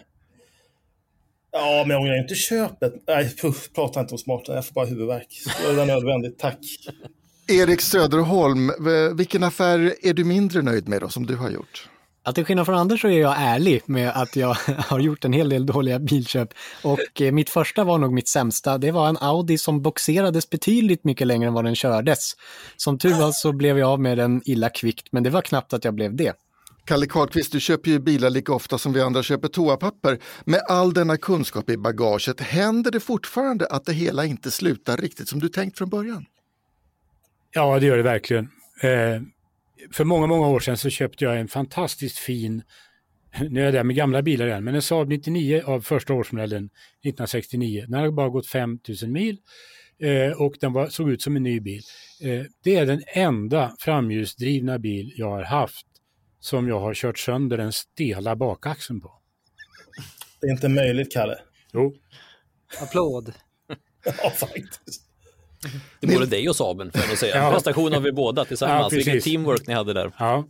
Ja, men jag ångrar inte köpet. Nej, puff, prata inte om smarta, jag får bara huvudvärk. Det är nödvändigt, tack. Erik Söderholm, vilken affär är du mindre nöjd med då, som du har gjort? Att till skillnad från Anders så är jag ärlig med att jag [LAUGHS] har gjort en hel del dåliga bilköp. Och eh, mitt första var nog mitt sämsta. Det var en Audi som boxerades betydligt mycket längre än vad den kördes. Som tur var så blev jag av med den illa kvickt, men det var knappt att jag blev det. Kalle Karlqvist, du köper ju bilar lika ofta som vi andra köper toapapper. Med all denna kunskap i bagaget, händer det fortfarande att det hela inte slutar riktigt som du tänkt från början? Ja, det gör det verkligen. Eh, för många, många år sedan så köpte jag en fantastiskt fin, nu är jag där med gamla bilar igen, men en Saab 99 av första årsmodellen 1969. Den har bara gått 5000 mil eh, och den var, såg ut som en ny bil. Eh, det är den enda framhjulsdrivna bil jag har haft som jag har kört sönder den stela bakaxeln på. Det är inte möjligt, Kalle. Jo. Applåd. [LAUGHS] ja, faktiskt. Det är både dig och Saben, för att säga. Ja. Prestation har vi båda tillsammans. Ja, Vilken teamwork ni hade där. Ja.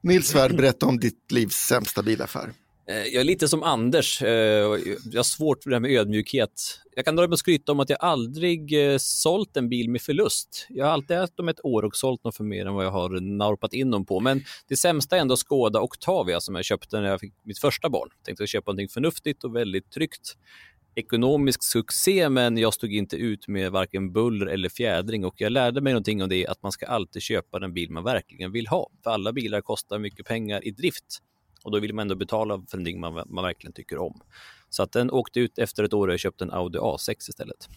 Nils Svärd, berätta om ditt livs sämsta bilaffär. Eh, jag är lite som Anders, eh, jag har svårt för det här med ödmjukhet. Jag kan dra mig och skryta om att jag aldrig eh, sålt en bil med förlust. Jag har alltid haft dem ett år och sålt dem för mer än vad jag har narpat in dem på. Men det sämsta är ändå Skoda Octavia som jag köpte när jag fick mitt första barn. Jag tänkte köpa någonting förnuftigt och väldigt tryggt. Ekonomisk succé, men jag stod inte ut med varken buller eller fjädring och jag lärde mig någonting om det, att man ska alltid köpa den bil man verkligen vill ha. För alla bilar kostar mycket pengar i drift och då vill man ändå betala för någonting man, man verkligen tycker om. Så att den åkte ut efter ett år och jag köpte en Audi A6 istället.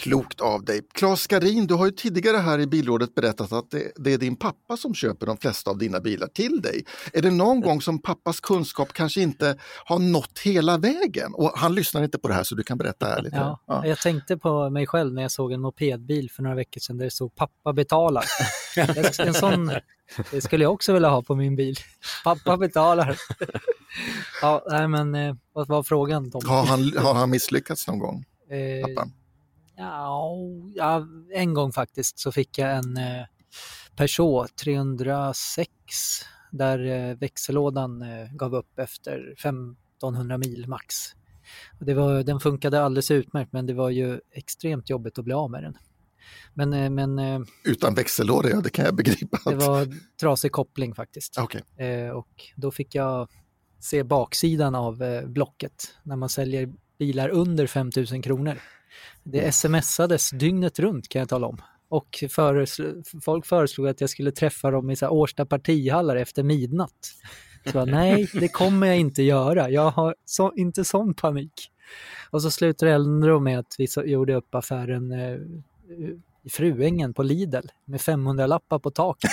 Klokt av dig. Claes Skarin, du har ju tidigare här i Bilrådet berättat att det, det, är din pappa som köper de flesta av dina bilar till dig. Är det någon gång som pappas kunskap kanske inte har nått hela vägen? Och han lyssnar inte på det här så du kan berätta ärligt. Ja, ja. Jag tänkte på mig själv när jag såg en mopedbil för några veckor sedan där det stod pappa betalar. en sån det skulle jag också vilja ha på min bil. Pappa betalar. ja, nej men eh, vad var frågan Tom? Har han, har han misslyckats någon gång? Eh, pappan? Ja, en gång faktiskt så fick jag en eh, Peugeot 306 där eh, växellådan eh, gav upp efter 1500 mil max. Det var, den funkade alldeles utmärkt men det var ju extremt jobbigt att bli av med den. Men, men, Utan växellåda, ja det kan jag begripa. Det var trasig koppling faktiskt. Okay. Och då fick jag se baksidan av Blocket när man säljer bilar under 5000 kronor. Det smsades dygnet runt kan jag tala om. Och föresl folk föreslog att jag skulle träffa dem i så Årsta partihallar efter midnatt. Så jag, nej, det kommer jag inte göra. Jag har så, inte sån panik. Och så slutade Eldro med att vi så, gjorde upp affären eh, i Fruängen på Lidl med 500 lappar på taket.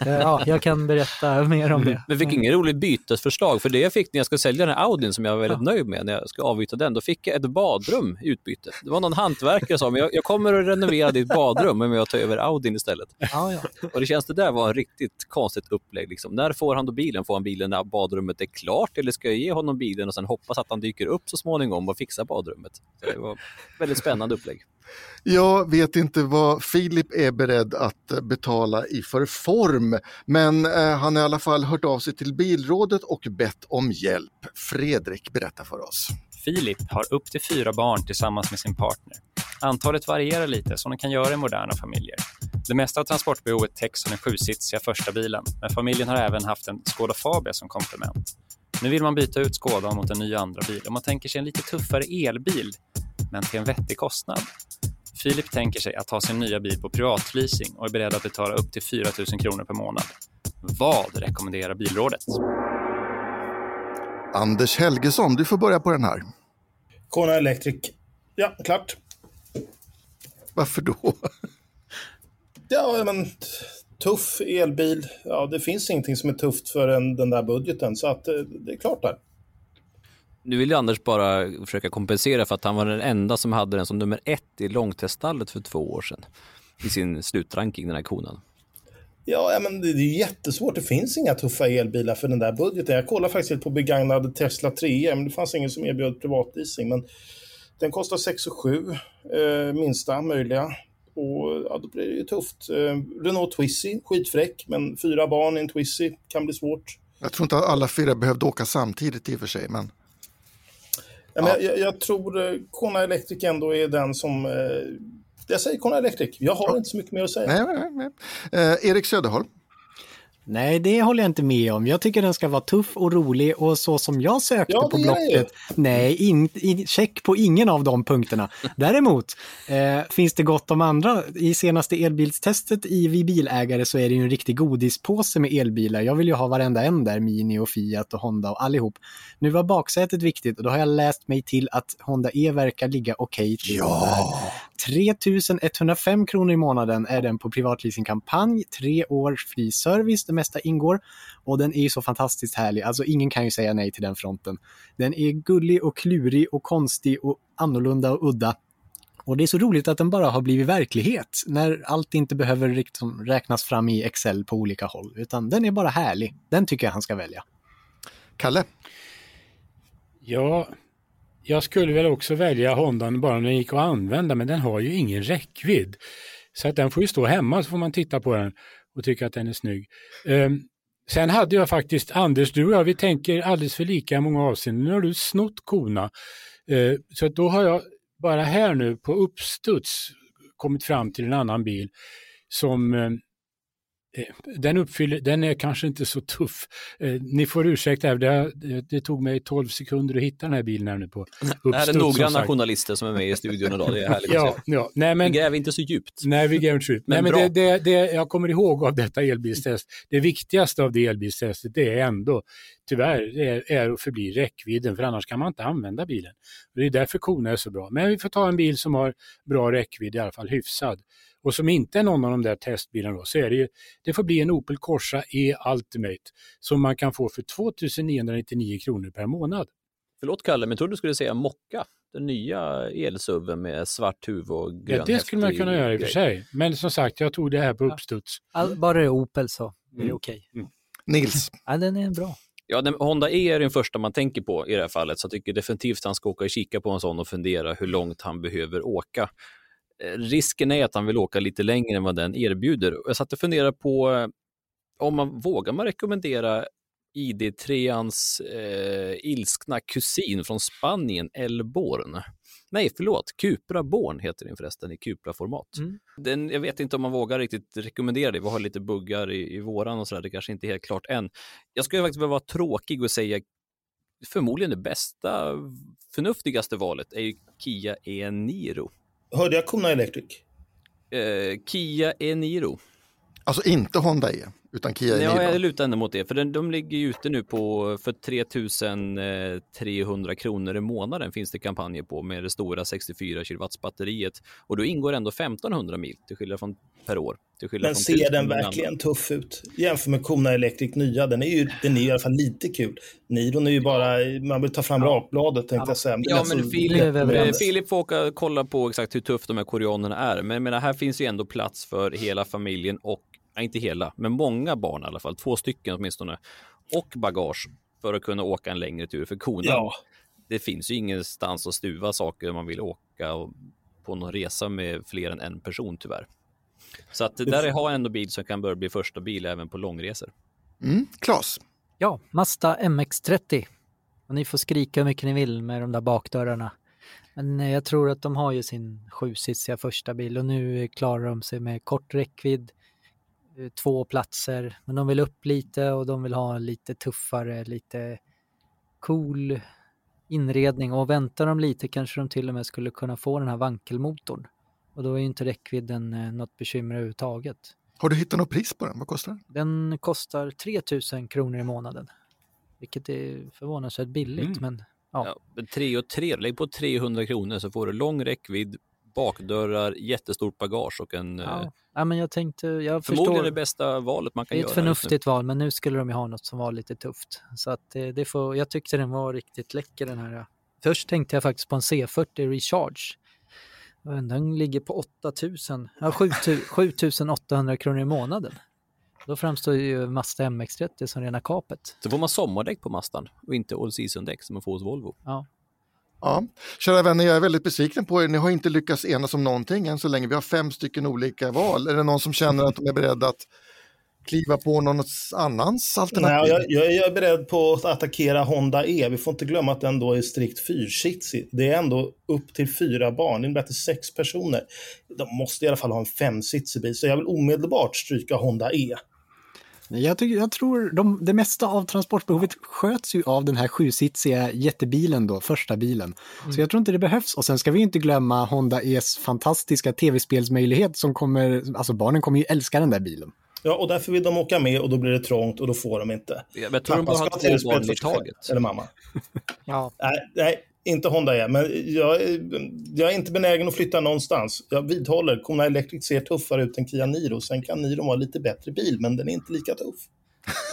[LAUGHS] ja, jag kan berätta mer om det. Men fick inget roligt bytesförslag, för det jag fick när jag skulle sälja den här Audin som jag var väldigt ja. nöjd med när jag skulle avyta den, då fick jag ett badrum i utbyte. Det var någon hantverkare som sa, men jag, jag kommer att renovera ditt badrum med att ta över Audin istället. Ja, ja. Och det känns det där var en riktigt konstigt upplägg. Liksom. När får han då bilen? Får han bilen när badrummet är klart eller ska jag ge honom bilen och sen hoppas att han dyker upp så småningom och fixar badrummet? Så det var ett väldigt spännande upplägg. Jag vet inte vad Filip är beredd att eh, betala i för form, men eh, han har i alla fall hört av sig till Bilrådet och bett om hjälp. Fredrik berättar för oss. Filip har upp till fyra barn tillsammans med sin partner. Antalet varierar lite, som det kan göra i moderna familjer. Det mesta av transportbehovet täcks av den sjusitsiga första bilen, men familjen har även haft en Skoda Fabia som komplement. Nu vill man byta ut Skodan mot en ny andra bil och man tänker sig en lite tuffare elbil, men till en vettig kostnad. Filip tänker sig att ta sin nya bil på privatleasing och är beredd att betala upp till 4 000 kronor per månad. Vad rekommenderar Bilrådet? Anders Helgesson, du får börja på den här. Kona Electric. Ja, klart. Varför då? [LAUGHS] Ja, men tuff elbil. Ja, det finns ingenting som är tufft för en, den där budgeten, så att, eh, det är klart där. Nu vill ju Anders bara försöka kompensera för att han var den enda som hade den som nummer ett i långteststallet för två år sedan. I sin slutranking, den här konan. Ja, men det är jättesvårt. Det finns inga tuffa elbilar för den där budgeten. Jag kollade faktiskt på begagnad Tesla 3 men det fanns ingen som erbjöd privatleasing. Men den kostar 6 7 eh, minsta möjliga. Och ja, då blir det ju tufft. Eh, Renault Twizy, skitfräck, men fyra barn i en Twizy kan bli svårt. Jag tror inte att alla fyra behövde åka samtidigt i och för sig, men... Ja, men jag, jag tror eh, Kona Electric ändå är den som... Eh, jag säger Kona Electric. Jag har inte så mycket mer att säga. Nej, nej, nej. Eh, Erik Söderholm. Nej, det håller jag inte med om. Jag tycker den ska vara tuff och rolig och så som jag sökte Ja, på Blocket. Nej, in, in, check på ingen av de punkterna. Däremot eh, finns det gott om andra. I senaste elbilstestet i Vi bilägare så är det ju en riktig godispåse med elbilar. Jag vill ju ha varenda en där, Mini och Fiat och Honda och allihop. Nu var baksätet viktigt och då har jag läst mig till att Honda E verkar ligga okej till. Ja! 3105 kronor i månaden är den på privatleasingkampanj, tre års fri service, det mesta ingår. Och den är ju så fantastiskt härlig, alltså ingen kan ju säga nej till den fronten. Den är gullig och klurig och konstig och annorlunda och udda. Och det är så roligt att den bara har blivit verklighet, när allt inte behöver liksom räknas fram i Excel på olika håll, utan den är bara härlig. Den tycker jag han ska välja. Kalle? Ja, jag skulle väl också välja Hondan bara om den gick att använda, men den har ju ingen räckvidd. Så att den får ju stå hemma så får man titta på den och tycka att den är snygg. Um, sen hade jag faktiskt, Anders, du och jag, vi tänker alldeles för lika i många avseenden. Nu har du snott kona. Uh, ehm, så att då har jag bara här nu på uppstuds kommit fram till en annan bil som ehm, den uppfyller, den är kanske inte så tuff. Eh, ni får ursäkta, det, det, tog mig 12 sekunder att hitta den här bilen här nu på uppstuds. Det här är noggranna journalister som är med i studion idag, det är härligt Ja, ja. Nej, men, Vi gräver inte så djupt. Nej, vi gräver inte så djupt. Men Nej, men det, det, det jag kommer ihåg av detta elbilstest, det viktigaste av det elbilstestet, det är ändå, tyvärr, är, är att förbli räckvidden, för annars kan man inte använda bilen. Och det är därför Kona är så bra. Men vi får ta en bil som har bra räckvidd, i alla fall hyfsad. Och som inte är någon av de där testbilarna då, så är det ju, det får bli en Opel Corsa E Ultimate som man kan få för 2999 kronor per månad. Förlåt Kalle, men jag trodde du skulle säga Mocka, den nya elsuven med svart huvud och grön Ja, det skulle man kunna göra i och för sig. Men som sagt, jag tog det här på uppstuds. All, bara det är Opel så är det Mm. okej. Nils? Ja, den är bra. Ja, den, Honda E är den första man tänker på i det här fallet, så jag tycker definitivt han ska åka och kika på en sån och fundera hur långt han behöver åka. Risken är att han vill åka lite längre än vad den erbjuder. Jag satt och funderade på eh, om man vågar man rekommendera ID3ans eh, ilskna kusin från Spanien, El Born. Nej, förlåt, Cupra Born heter den förresten i Cupra-format. Mm. Den, jag vet inte om man vågar riktigt rekommendera det. Vi har lite buggar i, i våran och sådär. Det kanske inte är helt klart än. Jag skulle faktiskt vilja vara tråkig och säga förmodligen det bästa, förnuftigaste valet är ju Kia e-Niro. Hörde jag Kona Electric? Eh, Kia e-Niro. Alltså inte Honda E, utan Kia Ja, Niro. jag lutar ändå mot det, för den, de ligger ju ute nu på för 3300 kronor i månaden finns det kampanjer på med det stora 64 kW batteriet och då ingår ändå 1500 mil till skillnad från per år. Till skillnad Men från ser 1000 den verkligen annan. tuff ut? Jämför med Kona Electric nya, den är ju, den är i alla fall lite kul. Niron är ju bara, man vill ta fram rakbladet tänkte jag säga. Ja, Den är men Filip, eh. Filip får åka kolla på exakt hur tufft de här koreanerna är. Men menar, här finns ju ändå plats för hela familjen och, nej, inte hela, men många barn i alla fall, två stycken åtminstone, och bagage för att kunna åka en längre tur. För konan, Ja. det finns ju ingenstans att stuva saker om man vill åka och på någon resa med fler än en person tyvärr. Så att där har jag ändå bil som kan börja bli första bil även på långresor. Mm. Klas? Ja, Mazda MX30. Och ni får skrika hur mycket ni vill med de där bakdörrarna. Men eh, jag tror att de har ju sin sjusitsiga första bil och nu klarar de sig med kort räckvidd, två platser, men de vill upp lite och de vill ha lite tuffare, lite cool inredning och väntar de lite kanske de till och med skulle kunna få den här vankelmotorn. Och då är ju inte räckvidden eh, något bekymmer överhuvudtaget. Har du hittat något pris på den? Vad kostar den? Den kostar 3000 kronor i månaden. Vilket är förvånansvärt billigt Mm. men ja. Ja, men 3 och 3, lägg på 300 kronor så får du lång räckvidd, bakdörrar, jättestort bagage och en... eh, Ja. ja men jag tänkte, jag Förmodligen förstår. det bästa valet man Det kan är göra. ett just nu. förnuftigt val men nu skulle de ju ha något som var lite tufft. Så att det, det får, jag tyckte den var riktigt läcker den här. Först tänkte jag faktiskt på en C40 Recharge. Den ligger på 8000, ja 7000 7800 [LAUGHS] kronor i månaden. Då framstår ju Mazda MX-30 som rena kapet. Så får man sommardäck på Mazdan och inte all season-däck som man får hos Volvo. Ja. Ja, kära vänner, jag är väldigt besviken på er. Ni har inte lyckats enas om någonting än så länge. Vi har fem stycken olika val. Är det någon som känner att de är beredda att kliva på någon annans alternativ? Nej, jag, jag är beredd på att attackera Honda E. Vi får inte glömma att den då är strikt fyrsitsig. Det är ändå upp till fyra barn, det innebär att det är sex personer. De måste i alla fall ha en femsitsig bil, så jag vill omedelbart stryka Honda E. Jag, tycker, jag tror de, det mesta av transportbehovet sköts ju av den här sjusitsiga jättebilen då, första bilen. Så jag tror inte det behövs. Och sen ska vi inte glömma Honda E's fantastiska tv-spelsmöjlighet som kommer, alltså barnen kommer ju älska den där bilen. Ja, och därför vill de åka med och då blir det trångt och då får de inte. Jag tror de Pappa bara ska har ha två barn för i taget. Eller mamma. Ja. Nej, nej, inte Honda E. Men jag, är- jag är inte benägen att flytta någonstans. Jag vidhåller, Kona Electric ser tuffare ut än Kia Niro. Sen kan Niro vara lite bättre bil, men den är inte lika tuff.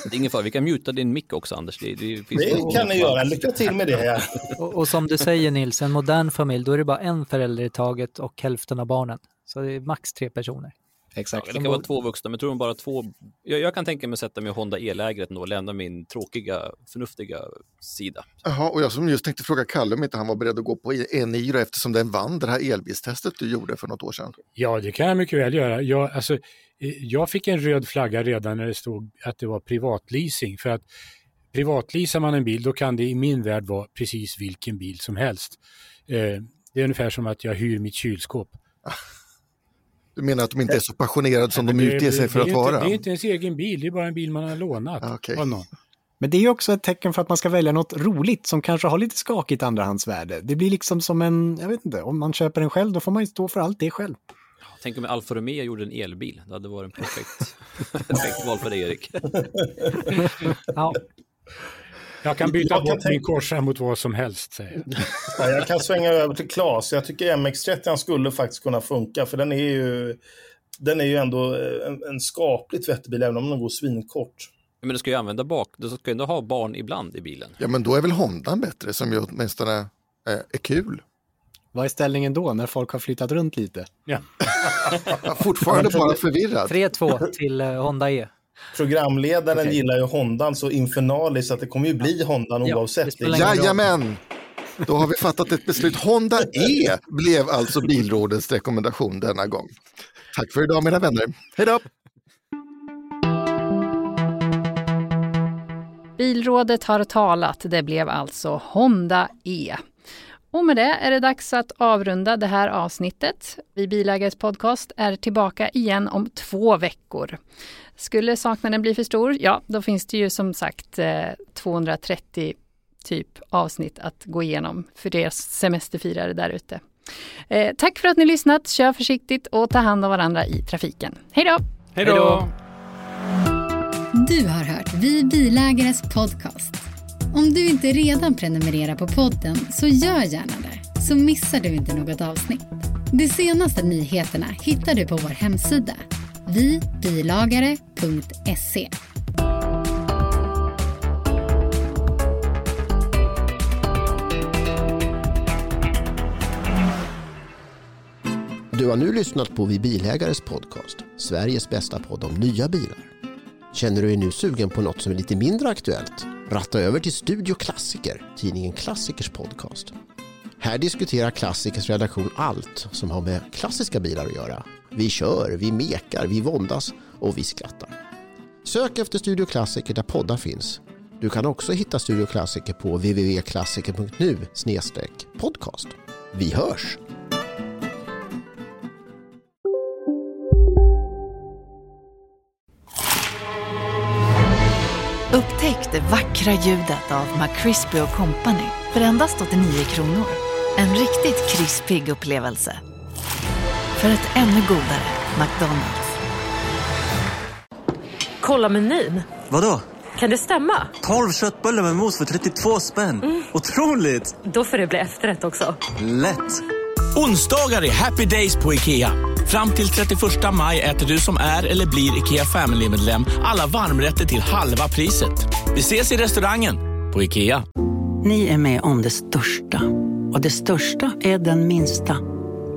[LAUGHS] Det är ingen fara, vi kan muta din mick också Anders. Det, det, finns Det kan ni göra. Lycka till med det. Ja. [LAUGHS] Och, och som du säger Nils, en modern familj, då är det bara en förälder i taget och hälften av barnen. Så det är max tre personer. Exakt. Ja, det kan vara två vuxna, men tror de bara två... Jag, jag kan tänka mig att sätta mig i Honda E-lägret och lämna min tråkiga, förnuftiga sida. Jaha, och jag som just tänkte fråga Kalle om inte han var beredd att gå på E-Niro eftersom den vann det här elbilstestet du gjorde för något år sedan. Ja, det kan jag mycket väl göra. Jag, alltså, eh, jag fick en röd flagga redan när det stod att det var privatleasing. För att privatleasar man en bil, då kan det i min värld vara precis vilken bil som helst. Eh, det är ungefär som att jag hyr mitt kylskåp. [LAUGHS] Du menar att de inte är så passionerade som de utger sig för att inte, vara? Det är inte ens egen bil, det är bara en bil man har lånat Okej. av någon. Men det är ju också ett tecken för att man ska välja något roligt som kanske har lite skakigt andrahandsvärde. Det blir liksom som en, jag vet inte, om man köper en själv då får man ju stå för allt det själv. Tänk om Alfa Romeo gjorde en elbil. Det hade varit en perfekt, [LAUGHS] perfekt val för dig Erik. Ja, Jag kan byta Jag kan bort min Corsa mot vad som helst, säger jag. Ja, jag kan svänga över till Claes. Jag tycker MX-30 skulle faktiskt kunna funka, för den är ju, den är ju ändå eh, en, en skapligt vettig bil, även om den går svinkort. Men du ska ju använda bak, du ska ju ändå ha barn ibland i bilen. Ja, men då är väl Hondan bättre som ju åtminstone eh, är kul. Vad är ställningen då när folk har flyttat runt lite? Ja. [LAUGHS] Ja, fortfarande bara förvirrad. 3-2 till eh, Honda E. Programledaren Okej. gillar ju Hondan så infernaliskt att det kommer ju bli Hondan Ja, oavsett. Jajamän! Då har vi fattat ett beslut. Honda E blev alltså Bilrådets rekommendation denna gång. Tack för idag mina vänner. Hej då! Bilrådet har talat. Det blev alltså Honda E. Och med det är det dags att avrunda det här avsnittet. Vi Bilägares podcast är tillbaka igen om två veckor. Skulle saknaden bli för stor, ja då finns det ju som sagt eh, 230 typ avsnitt att gå igenom för er semesterfirare där ute. Eh, tack för att ni lyssnat, kör försiktigt och ta hand om varandra i trafiken. Hej då! Hej då! Du har hört Vi Bilägares podcast. Om du inte redan prenumererar på podden så gör gärna det, så missar du inte något avsnitt. De senaste nyheterna hittar du på vår hemsida, vibilagare.se. Du har nu lyssnat på Vi Bilägares podcast, Sveriges bästa podd om nya bilar. Känner du dig nu sugen på något som är lite mindre aktuellt? Ratta över till Studio Klassiker, tidningen Klassikers podcast. Här diskuterar Klassikers redaktion allt som har med klassiska bilar att göra. Vi kör, vi mekar, vi våndas och vi skrattar. Sök efter Studio Klassiker där poddar finns. Du kan också hitta Studio Klassiker på www.klassiker.nu podcast. Vi hörs! Upptäck det vackra ljudet av McCrispy Company för endast 89 kronor. En riktigt krispig upplevelse. För ett ännu godare McDonalds. Kolla menyn. Vadå? Kan det stämma? 12 köttbullar med mos för 32 spänn. Mm. Otroligt! Då får det bli efterrätt också. Lätt! Onsdagar är happy days på IKEA. Fram till 31 maj äter du som är eller blir IKEA Family-medlem alla varmrätter till halva priset. Vi ses i restaurangen på IKEA. Ni är med om det största. Och det största är den minsta.